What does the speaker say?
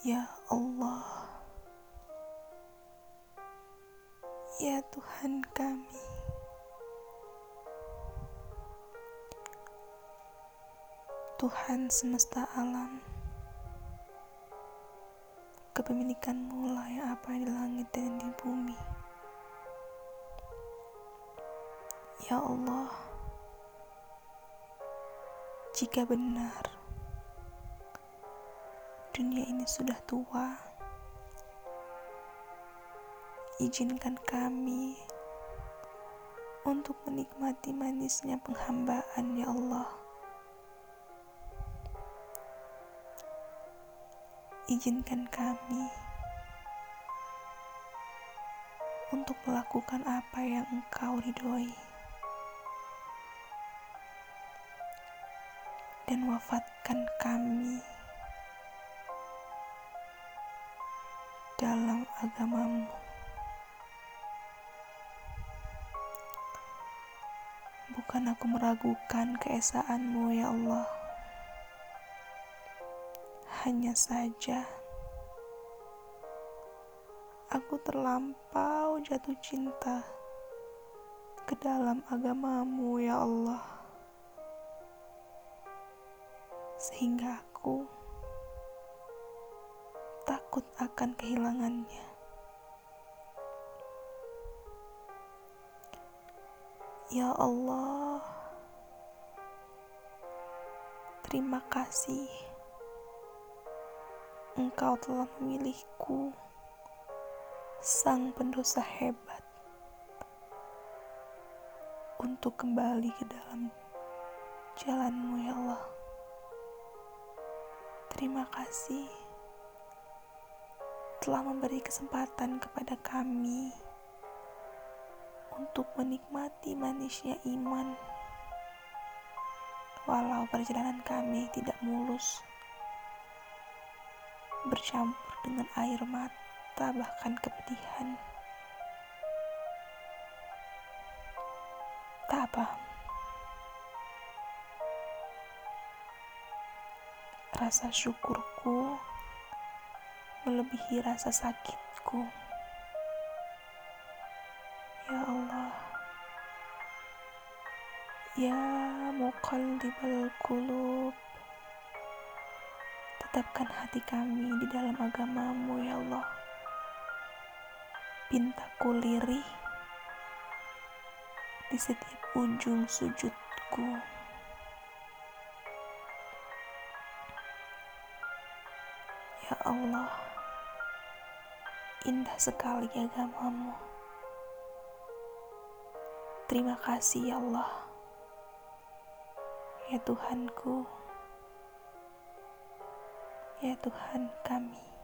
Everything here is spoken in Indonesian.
Ya Allah, ya Tuhan kami, Tuhan semesta alam, kepemilikanmu lah yang apa di langit dan di bumi. Ya Allah, jika benar dunia ini sudah tua, izinkan kami untuk menikmati manisnya penghambaan, ya Allah. Izinkan kami untuk melakukan apa yang Engkau ridhoi. Dan wafatkan kami agamamu. Bukan aku meragukan keesaanmu ya Allah. Hanya saja aku terlampau jatuh cinta ke dalam agamamu ya Allah. Sehingga aku takut akan kehilangannya. Ya Allah, terima kasih Engkau telah memilihku, sang pendosa hebat, untuk kembali ke dalam jalanmu ya Allah. Terima kasih telah memberi kesempatan kepada kami untuk menikmati manisnya iman, walau perjalanan kami tidak mulus, bercampur dengan air mata, bahkan kepedihan. Tak apa. Rasa syukurku melebihi rasa sakitku. Ya muqallibal qulub, tetapkan hati kami di dalam agamamu ya Allah. Pintaku lirih di setiap ujung sujudku. Ya Allah indah sekali agamamu. Terima kasih ya Allah, ya Tuhanku, ya Tuhan kami.